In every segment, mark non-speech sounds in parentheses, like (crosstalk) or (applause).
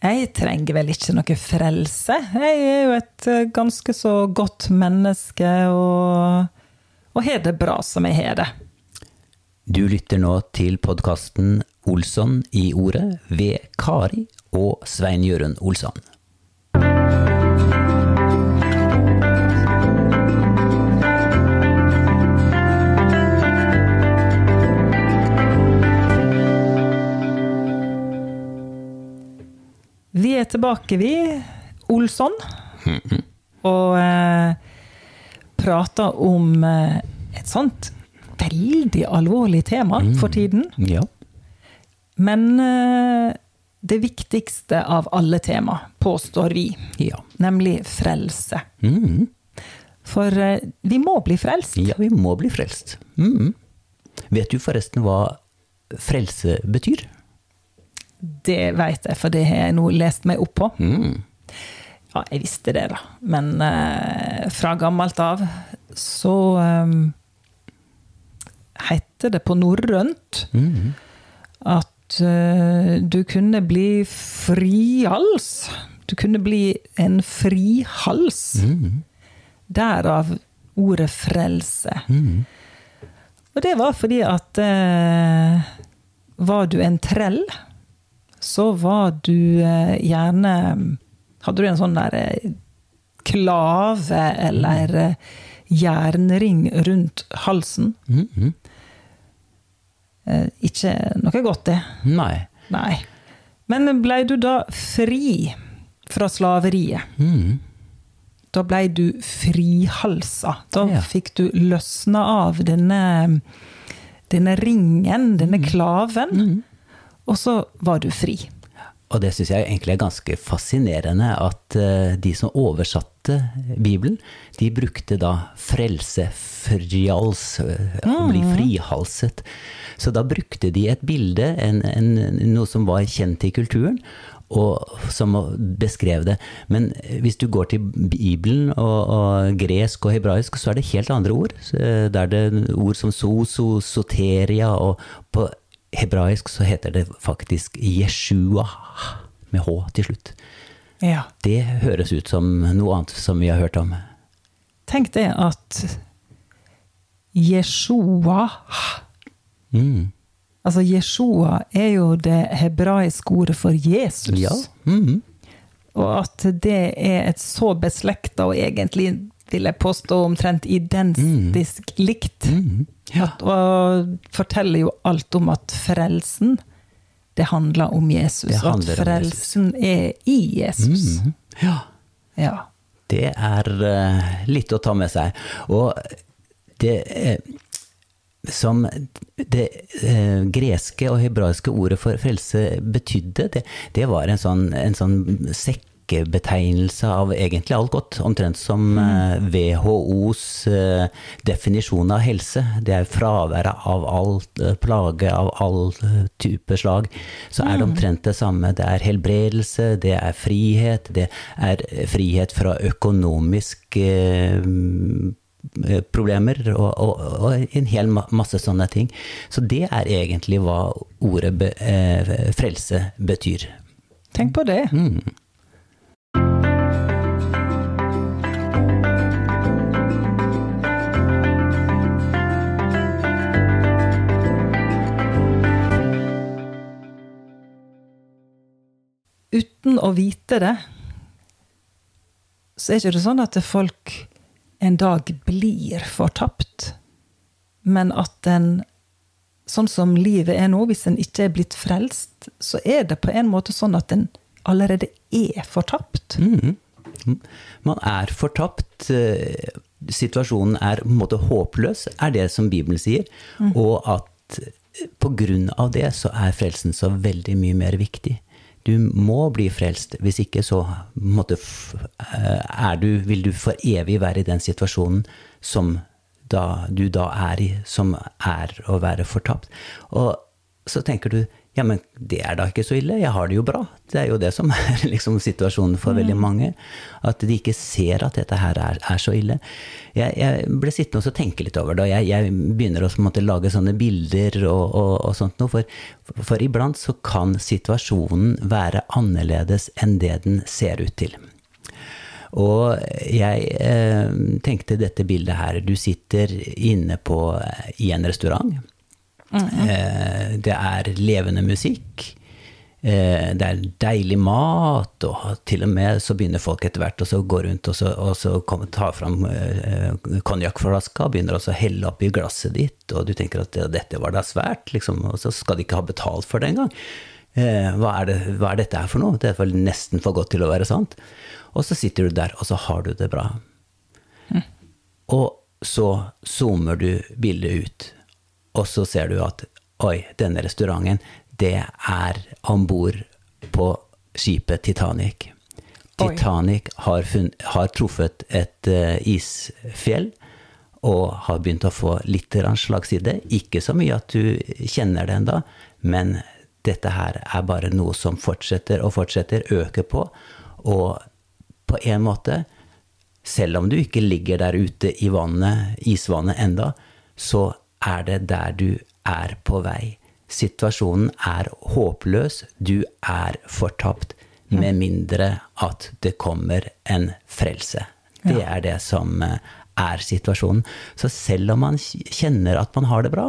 Jeg trenger vel ikke noe frelse. Jeg er jo et eh, ganske så godt menneske og, og har det bra som jeg har det. Du lytter nå til podkasten Olsson i ordet ved Kari og Svein Jørund Olsson. Vi er tilbake, vi. Olsson. Og eh, prater om eh, et sånt veldig alvorlig tema for tiden. Ja. Men eh, det viktigste av alle tema, påstår vi, Ja. nemlig frelse. Mm. For eh, vi må bli frelst. ja, vi må bli frelst. Mhm. Vet du forresten hva frelse betyr? Det vet jeg, for det har jeg nå lest meg opp på. Mm. Ja, jeg visste det, da. Men eh, fra gammelt av så eh, heter det på norrønt mm. at eh, du kunne bli frihals. Du kunne bli en frihals. Mm. Derav ordet frelse. Mm. Og det var fordi at eh, var du en trell, så var du eh, gjerne Hadde du en sånn der eh, klave eller eh, jernring rundt halsen? Mhm. Eh, ikke noe godt, det. Nei. Nei. Men blei du da fri fra slaveriet? Mm. Da blei du frihalsa. Da Ja. fikk du løsna av denne, denne ringen, denne Mm. Og så var du fri. Og det syns jeg egentlig er ganske fascinerende at eh, de som oversatte Bibelen, de brukte da frelse, frials, eh, å bli frihalset. Så da brukte de et bilde, en, en, noe som var kjent i kulturen, og som beskrev det. Men hvis du går til Bibelen og, og gresk og hebraisk, så er det helt andre ord. Så Da er det ord som soso, soteria, og på hebraisk så heter det faktisk Jeshua, med H til slutt. Ja. Det høres ut som noe annet som vi har hørt om. Tenk det at Jeshua Mm. Altså, Jeshua er jo det hebraiske ordet for Jesus. Ja. Mhm. Og at det er et så beslekta og egentlig, vil jeg påstå, omtrent identisk likt. Mhm. Ja. At, og forteller jo alt om at frelsen, det handler om Jesus. Handler og at frelsen er i Jesus. Mm. Ja. Ja. Det er uh, litt å ta med seg. Og det uh, som det eh, greske og hebraiske ordet for frelse betydde, det, det var en sånn, en sånn sekkebetegnelse av egentlig alt godt. Omtrent som eh, WHOs eh, definisjon av helse. Det er fraværet av all eh, plage av all type slag. Så er det omtrent det samme. Det er helbredelse, det er frihet, det er frihet fra økonomisk problemer og, og, og en hel masse sånne ting. Så det er egentlig hva ordet be, eh, frelse betyr. Tenk på det. Mm. Uten å vite det, så er ikke det sånn at folk en dag blir fortapt, men at en Sånn som livet er nå, hvis en ikke er blitt frelst, så er det på en måte sånn at en allerede er fortapt. Mm. Man er fortapt. eh, Situasjonen er på en måte håpløs, er det som Bibelen sier. Og at eh, på grunn av det så er frelsen så veldig mye mer viktig. Du må bli frelst, hvis ikke så f- eh, du, vil du for evig være i den situasjonen som da, du da er i, som er å være fortapt. Og så tenker du, Ja, men det er da ikke så ille, jeg har det jo bra. Det er jo det som er (laughs) liksom situasjonen for veldig mange. At de ikke ser at dette her er, er så ille. Jeg, jeg, ble sittende og tenke litt over det, og jeg, jeg begynner å måte, lage sånne bilder og, og, og sånt noe. For, for iblant så kan situasjonen være annerledes enn det den ser ut til. Og jeg eh, tenkte dette bildet her Du sitter inne på, i en restaurant. Eh, det er levende musikk. Eh, det er deilig mat, og til og med så begynner folk etter hvert å gå rundt og så, og så kom, ta fram eh, konjakkflaska begynner å helle oppi glasset ditt, og du tenker at dette var da svært, liksom, og så skal de ikke ha betalt for det engang. Eh, hva, er det, hva er dette her for noe? Det er nesten for godt til å være sant. Og så sitter du der, og så har du det bra. Mm. Og så zoomer du bildet ut og så ser du at oi, denne restauranten, det er om bord på skipet Titanic. Titanic har, funn, har, truffet et uh, isfjell og har begynt å få litt slagside. Ikke så mye at du kjenner det enda, men dette her er bare noe som fortsetter og fortsetter, øker på. Og på en måte, selv om du ikke ligger der ute i vannet, isvannet enda, så er det der du er på vei. Situasjonen er håpløs, du er fortapt, med mindre at det kommer en frelse. Det er det som eh, er situasjonen. Så selv om man kjenner at man har det bra,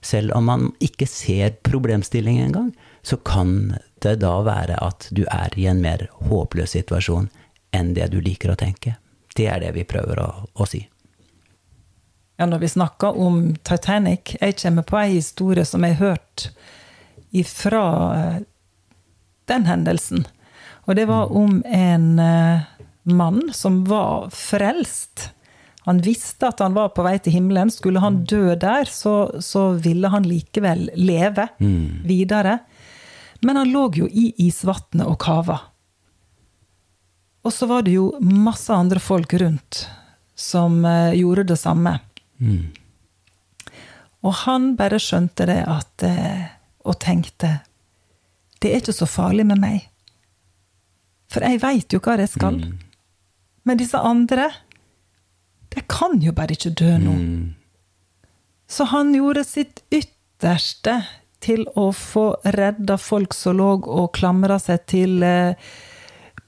selv om man ikke ser problemstillingen engang, så kan det da være at du er i en mer håpløs situasjon enn det du liker å tenke. Det er det vi prøver å, å si ja, når vi snakker om Titanic Jeg kommer på ei historie som jeg har hørt ifra eh, den hendelsen. Og det var om en eh, mann som var frelst. Han visste at han var på vei til himmelen. Skulle han dø der, så, så ville han likevel leve mm. videre. Men han lå jo i isvannet og kava. Og så var det jo masse andre folk rundt som eh, gjorde det samme. Mm. Og han bare skjønte det at eh, Og tenkte Det er ikke så farlig med meg. For jeg veit jo hva jeg skal. Mm. Men disse andre, de kan jo bare ikke dø nå. Mm. Så han gjorde sitt ytterste til å få redda folk som lå og klamra seg til eh,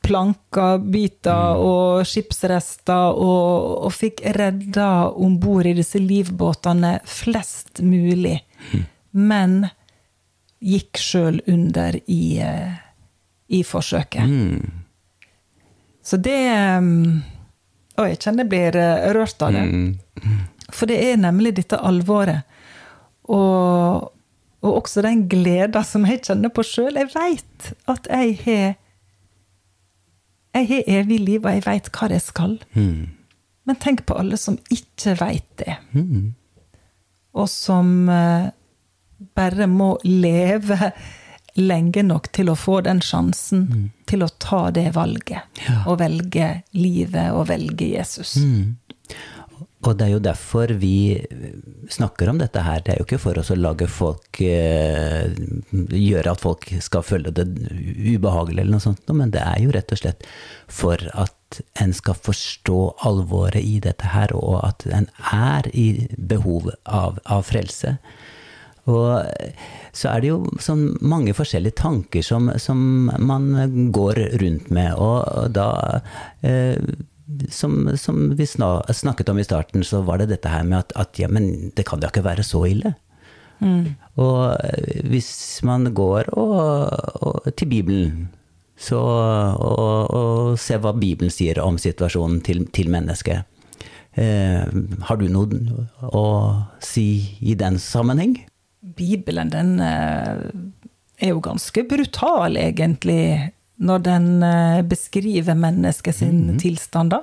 planker, biter mm. og skipsrester, og, og fikk redda om bord i disse livbåtene flest mulig. Mm. Men gikk sjøl under i, eh, i forsøket. Mm. Så det Å, jeg kjenner jeg blir eh, rørt av det. Mm. For det er nemlig dette alvoret. Og, og også den gleda som jeg kjenner på sjøl. Jeg veit at jeg har jeg har evig liv, og jeg veit hva jeg skal. Mm. Men tenk på alle som ikke veit det. Mm. Og som uh, bare må leve lenge nok til å få den sjansen mm. til å ta det valget. Ja. Og velge livet og velge Jesus. Mm. Og det er jo derfor vi snakker om dette her. Det er jo ikke for oss å lage folk eh, Gjøre at folk skal føle det ubehagelig eller noe sånt, men det er jo rett og slett for at en skal forstå alvoret i dette her, og at en er i behov av, av frelse. Og så er det jo sånn mange forskjellige tanker som, som man går rundt med, og da eh, som, som, vi snakket om i starten, så var det dette her med at, at ja, men det kan da ikke være så ille. Mm. Og eh, hvis man går og, og, til Bibelen så, og, og, ser hva Bibelen sier om situasjonen til, til mennesket, eh, har du noe å si i den sammenheng? Bibelen, den eh, er jo ganske brutal, egentlig når den eh, beskriver mennesket sin mm -hmm. tilstand, da.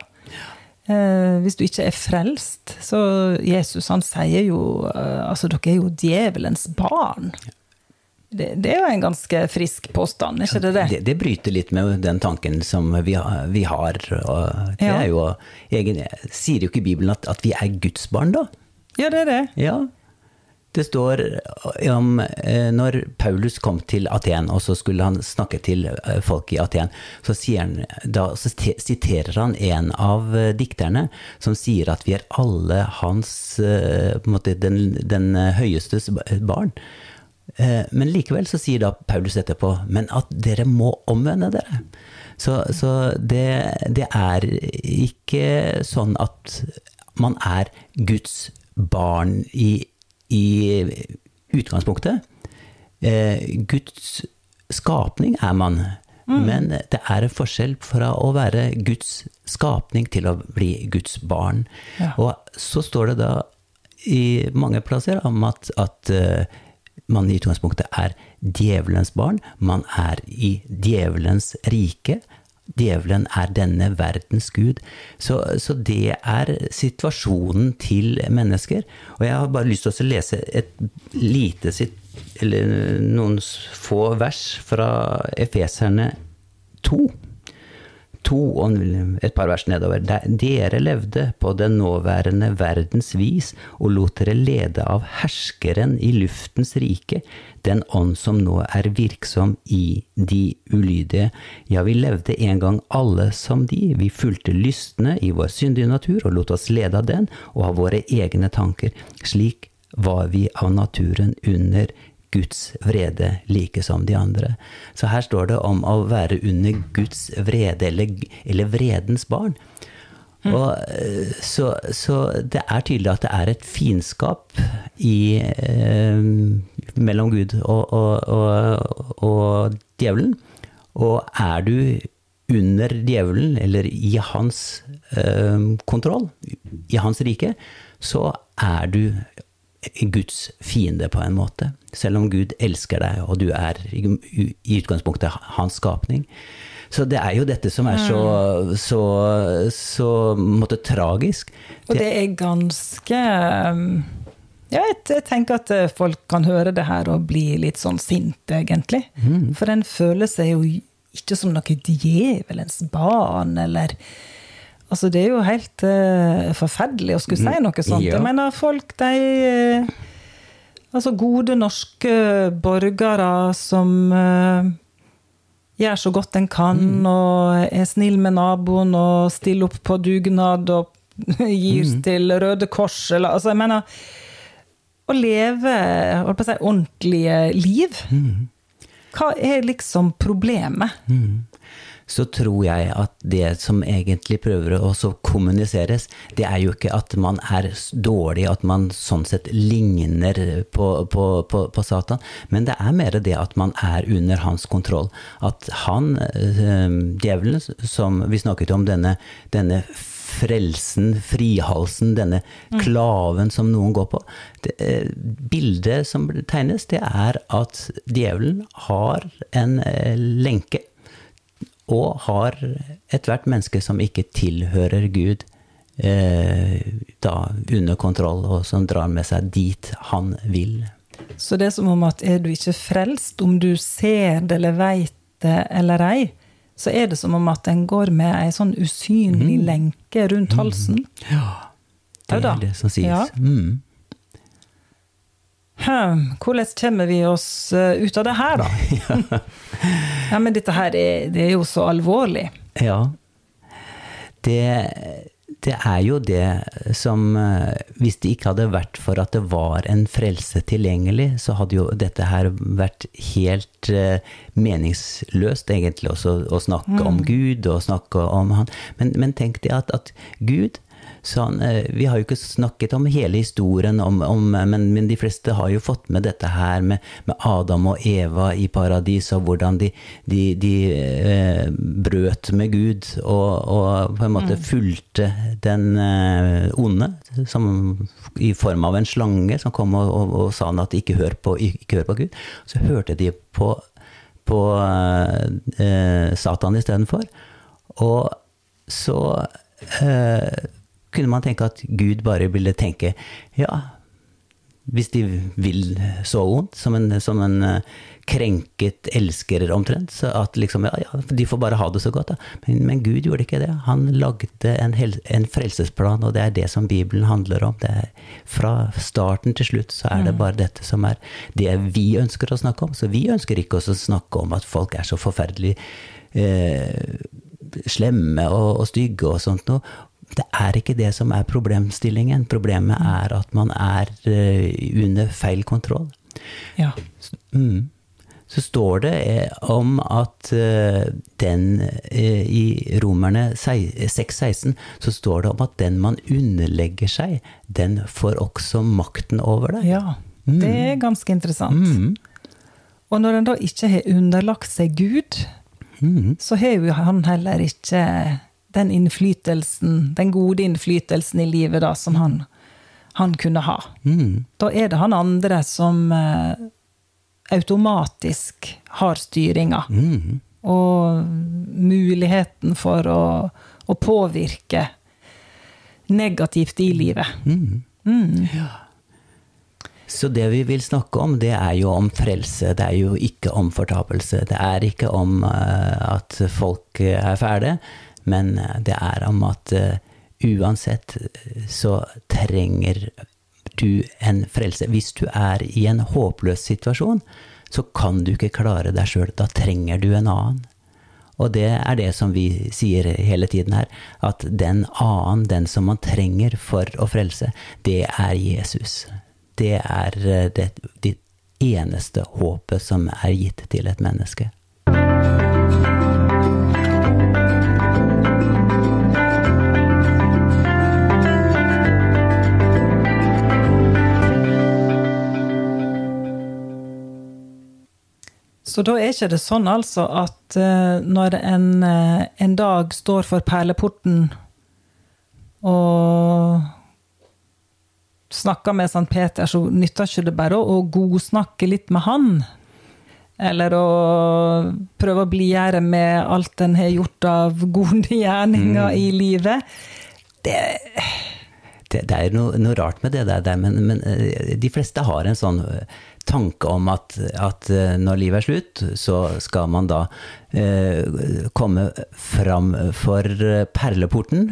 Eh, hvis du ikke er frelst, så Jesus han sier jo eh, altså dere er jo djevelens barn. Det, det, er jo en ganske frisk påstand, er ikke det det? Det, det bryter litt med den tanken som vi, vi har. Det ja. er jo, egen, sier jo ikke Bibelen at, at, vi er Guds barn, da? Ja, det er det. Ja. Det står om eh, når Paulus kom til Aten, og så skulle han snakke til eh, folk i Aten, så, han, da, så siterer han en av eh, dikterne som sier at vi er alle hans måte, den, den høyestes barn. Men likevel så sier da Paulus etterpå men at dere må omvende dere. Så, så det, det er ikke sånn at man er Guds barn i i utgangspunktet. Eh, Guds skapning er man, mm. men det er en forskjell fra å være Guds skapning til å bli Guds barn. Ja. Og så står det da i mange plasser om at, at uh, man i utgangspunktet er djevelens barn. Man er i djevelens rike. Djevelen er denne verdens gud. Så, så, det er situasjonen til mennesker. Og jeg har bare lyst til å lese et lite sitt, eller noen få vers fra Efeserne 2 to og et par vers nedover. Dere levde på den nåværende verdens vis og lot dere lede av herskeren i luftens rike, den ånd som nå er virksom i de ulydige. Ja, vi levde en gang alle som de, vi fulgte lystne i vår syndige natur og lot oss lede av den og av våre egne tanker. Slik var vi av naturen under Guds vrede like som de andre. Så her står det om å være under Guds vrede, eller, eller vredens barn. Mm. Og, eh, så, så, det er tydelig at det er et fiendskap i, eh, mellom Gud og, og, og, og, djevelen. Og er du under djevelen, eller i hans eh, kontroll, i hans rike, så er du Guds fiende, på en måte. Selv om Gud elsker deg, og du er i utgangspunktet hans skapning. Så det er jo dette som er så, mm. så, så måte, tragisk. Og det er ganske um, Ja, jeg, tenker at eh, folk kan høre det her og bli litt sånn sinte, egentlig. Mm. For en føler seg jo ikke som noe djevelens barn, eller Altså, det er jo helt uh, forferdelig å skulle si mm, noe sånt. Ja. Jeg mener, folk, de uh, Altså gode norske borgere som uh, gjør så godt en kan, mm. og er snill med naboen og stiller opp på dugnad og (laughs) gir mm. til Røde Kors, eller altså, jeg mener Å leve holdt på å si, ordentlige liv. Mm. Hva er liksom problemet? Mm så tror jeg at det som egentlig prøver å kommuniseres, det er jo ikke at man er dårlig, at man sånn sett ligner på, på, på, på Satan, men det er mer det at man er under hans kontroll. At han, øh, djevelen, som vi snakket om, denne, denne frelsen, frihalsen, denne mm. klaven som noen går på. Det, eh, bildet som tegnes, det er at djevelen har en eh, lenke og har ethvert menneske som ikke tilhører Gud, eh, da under kontroll, og som drar med seg dit han vil. Så det er som om at er du ikke frelst, om du ser det eller veit det eller ei, så er det som om at en går med ei sånn usynlig mm. lenke rundt halsen. Mm. Ja, det er det som sies. Ja. Mm. Hvordan kommer vi oss eh, ut av det her, da? (laughs) ja. men dette her er, det er jo så alvorlig. Ja. Det, det, er jo det som eh, Hvis det ikke hadde vært for at det var en frelse tilgjengelig, så hadde jo dette her vært helt eh, meningsløst, egentlig, også, å snakke mm. om Gud og snakke om Han. Men, men tenk deg at, at Gud Sånn, vi har jo ikke snakket om hele historien, om, om, men, men, de fleste har jo fått med dette her med, med Adam og Eva i paradis, og hvordan de, de, de eh, brøt med Gud og, og, på en måte mm. fulgte den eh, onde, som, i form av en slange, som kom og, og, og sa at ikke hør, på, ikke hør på Gud. Så hørte de på, på eh, Satan istedenfor. Og så eh, kunne man tenke at Gud bare ville tenke ja, hvis de vil så vondt, som en, som en eh, krenket elsker omtrent. Så at liksom, ja, ja, de får bare ha det så godt. Da. Men, men Gud gjorde ikke det. Han lagde en, hel, en, frelsesplan, og det er det som Bibelen handler om. Det er, fra starten til slutt så er det bare dette som er det vi ønsker å snakke om. Så vi ønsker ikke å snakke om at folk er så forferdelig eh, slemme og, og stygge og sånt noe det er ikke det som er problemstillingen. Problemet mm. er at man er uh, under feil kontroll. Ja. Mm. Så står det eh, om at uh, den I Romerne 6.16 så står det om at den man underlegger seg, den får også makten over det. Ja, mm. det er ganske interessant. Mm. Og når en da ikke har underlagt seg Gud, mm. så har jo han heller ikke den innflytelsen, den gode innflytelsen i livet da, som han, han kunne ha. Mm. Da er det han andre som eh, automatisk har styringa. Mm. Og muligheten for å, å, påvirke negativt i livet. Mm. mm. Ja. Så det vi vil snakke om, det er jo om frelse. Det er jo ikke om fortapelse. Det er ikke om uh, at folk er ferdige. Men eh, det er om at uh, uansett eh, så trenger du en frelse. Hvis du er i en håpløs situasjon, så kan du ikke klare deg sjøl. Da trenger du en annen. Og det er det som vi sier hele tiden her, at den annen, den som man trenger for å frelse, det er Jesus. Det er det, det eneste håpet som er gitt til et menneske. Så da er ikke det sånn altså at uh, når en, uh, en, dag står for perleporten og snakker med Sankt Peter, så nytter ikke det bare å godsnakke litt med han. Eller å prøve å blidgjøre med alt en har gjort av gode gjerninger mm. i livet. Det det, det, er noe, noe, rart med det der, men, men, eh, de fleste har en sånn tanke om at, at, eh, når livet er slutt, så skal man da eh, komme fram for perleporten.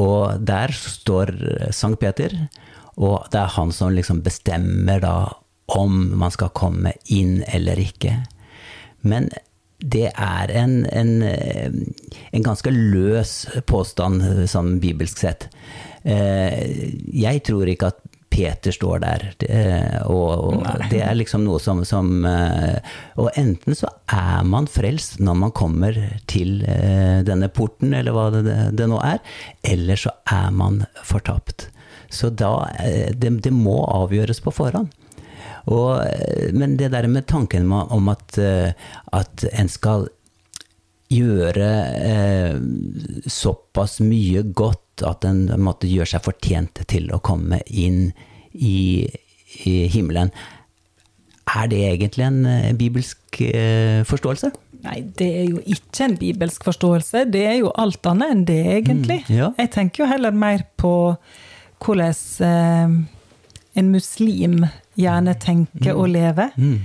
Og der står Sankt Peter, og det er han som liksom bestemmer da om man skal komme inn eller ikke. Men det er en, en, en ganske løs påstand, sånn bibelsk sett. Eh, jeg tror ikke at Peter står der. Og, og det er liksom noe som, som, eh, Og enten så er man frelst når man kommer til eh, denne porten, eller hva det, det nå er, eller så er man fortapt. Så da eh, det, det må avgjøres på forhånd. Og, men det der med tanken om at, at en skal gjøre eh, såpass mye godt at en måtte gjøre seg fortjent til å komme inn i, i himmelen. Er det egentlig en eh, bibelsk eh, forståelse? Nei, det er jo ikke en bibelsk forståelse. Det er jo alt annet enn det, egentlig. Mm, ja. Jeg tenker jo heller mer på hvordan eh, en muslim gjerne tenker mm. å leve. Mm.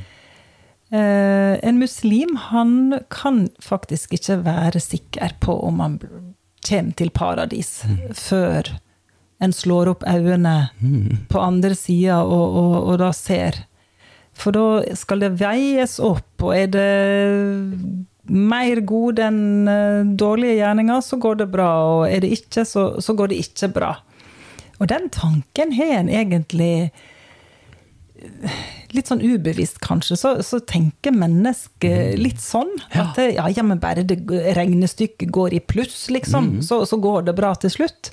En muslim, han kan faktisk ikke være sikker på om han kommer til paradis mm. før en slår opp øynene mm. på andre sida og, og, og, da ser. For da skal det veies opp, og er det mer gode enn eh, dårlige gjerninger, så går det bra. Og er det ikke, så, så går det ikke bra. Og den tanken har en egentlig litt sånn ubevisst, kanskje, så, så tenker mennesket mm. litt sånn. Ja. At ja, ja, men bare det regnestykket går i pluss, liksom, mm. så, så, går det bra til slutt.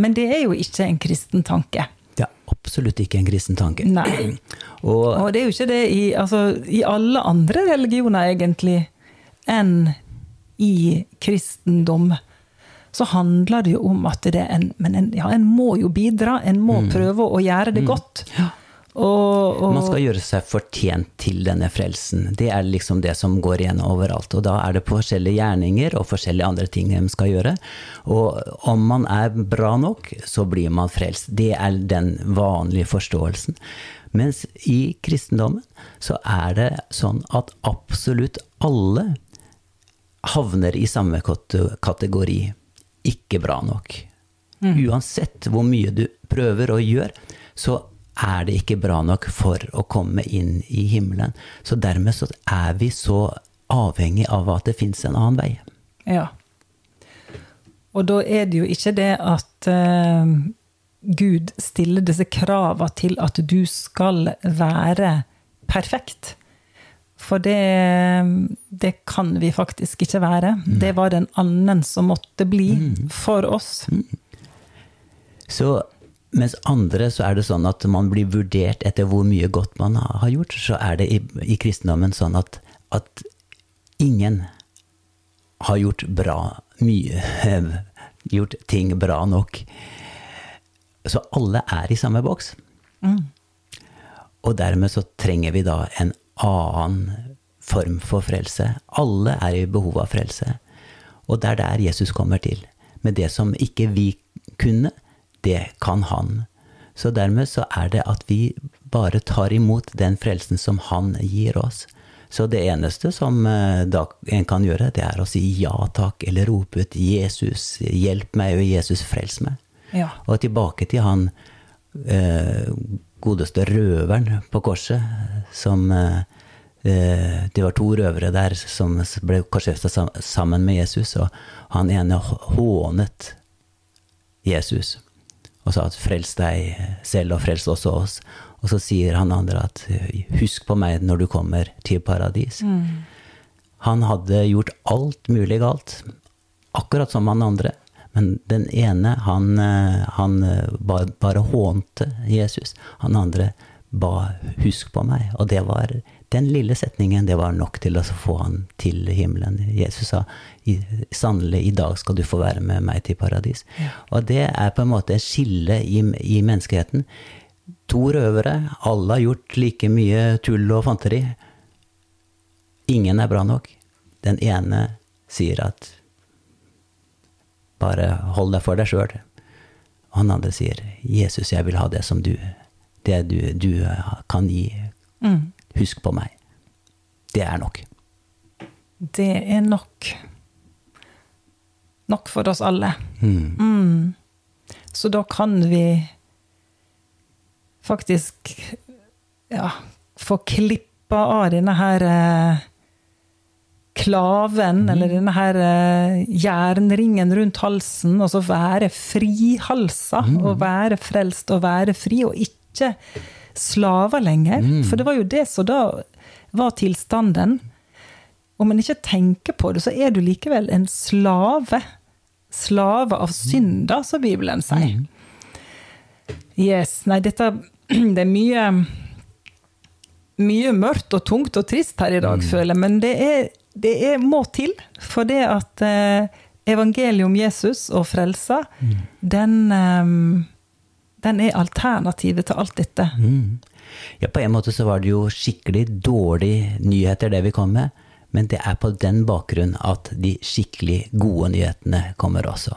Men det er jo ikke en kristen tanke. Det er absolutt ikke en kristen tanke. Nei. (clears throat) Og, og det er jo ikke det i, altså, i alle andre religioner, egentlig, enn i kristendom så handler det jo om at det er en Men en, ja, en må jo bidra. En må mm. prøve å gjøre det mm. godt. Ja. Og, og, Man skal gjøre seg fortjent til denne frelsen. Det er liksom det som går igjen overalt. Og da er det forskjellige gjerninger og forskjellige andre ting de skal gjøre. Og om man er bra nok, så blir man frelst. Det er den vanlige forståelsen. Mens i kristendommen så er det sånn at absolutt alle havner i samme kategori. Ikke bra nok. Uansett hvor mye du prøver å gjøre, så er det ikke bra nok for å komme inn i himmelen. Så dermed så er vi så avhengig av at det fins en annen vei. Ja. Og da er det jo ikke det at uh, Gud stiller disse krava til at du skal være perfekt. For det, det kan vi faktisk ikke være. Mm. Det var det en annen som måtte bli mm. for oss. Mm. Så mens andre så er det sånn at man blir vurdert etter hvor mye godt man har gjort, så er det i, i kristendommen sånn at, at, ingen har gjort bra mye (laughs) Gjort ting bra nok. Så alle er i samme boks. Mm. Og dermed så trenger vi da en annen form for frelse. Alle er i behov av frelse. Og det er der Jesus kommer til. Med det som ikke vi kunne, det kan han. Så dermed så er det at vi bare tar imot den frelsen som han gir oss. Så det eneste som eh, da en kan gjøre, det er å si ja takk, eller rope ut 'Jesus, hjelp meg', og 'Jesus, frels meg'. Ja. Og tilbake til han eh, godeste røveren på korset, som eh, eh Det var to røvere der som ble korsfesta sammen med Jesus, og han ene hånet Jesus og sa at 'frels deg selv, og frels også oss'. Og så sier han andre at 'husk på meg når du kommer til paradis'. Mm. Han hadde gjort alt mulig galt, akkurat som han andre. Men den ene, han, han bare, hånte Jesus. Han andre ba 'husk på meg'. Og det var den lille setningen det var nok til å få han til himmelen. Jesus sa sannelig, i dag skal du få være med meg til paradis. Ja. Og det er på en måte et skille i, i, menneskeheten. To røvere, alle har gjort like mye tull og fanteri. Ingen er bra nok. Den ene sier at bare hold deg for deg sjøl. Og han andre sier, 'Jesus, jeg vil ha det som du, det du, du kan gi'. Mm. Husk på meg. Det er nok. Det er nok. Nok for oss alle. Mm. Mm. Så da kan vi faktisk ja, få klippa av denne her eh, klaven, mm. eller denne her eh, jernringen rundt halsen, og så være frihalsa, mm. og være frelst og være fri, og ikke slaver lenger. Mm. For det var jo det som da var tilstanden. Om man ikke tenker på det, så er du likevel en slave. Slave av synder, som Bibelen sier. Mm. Yes. Nei, dette (clears throat) Det er mye mye mørkt og tungt og trist her i dag, mm. føler jeg. Men det, er, det er, må til. For det at eh, evangeliet om Jesus og frelsa, mm. den eh, den er alternativet til alt dette. Mm. Ja, på en måte så var det jo skikkelig dårlige nyheter, det vi kom med. Men det er på den bakgrunn at de skikkelig gode nyhetene kommer også.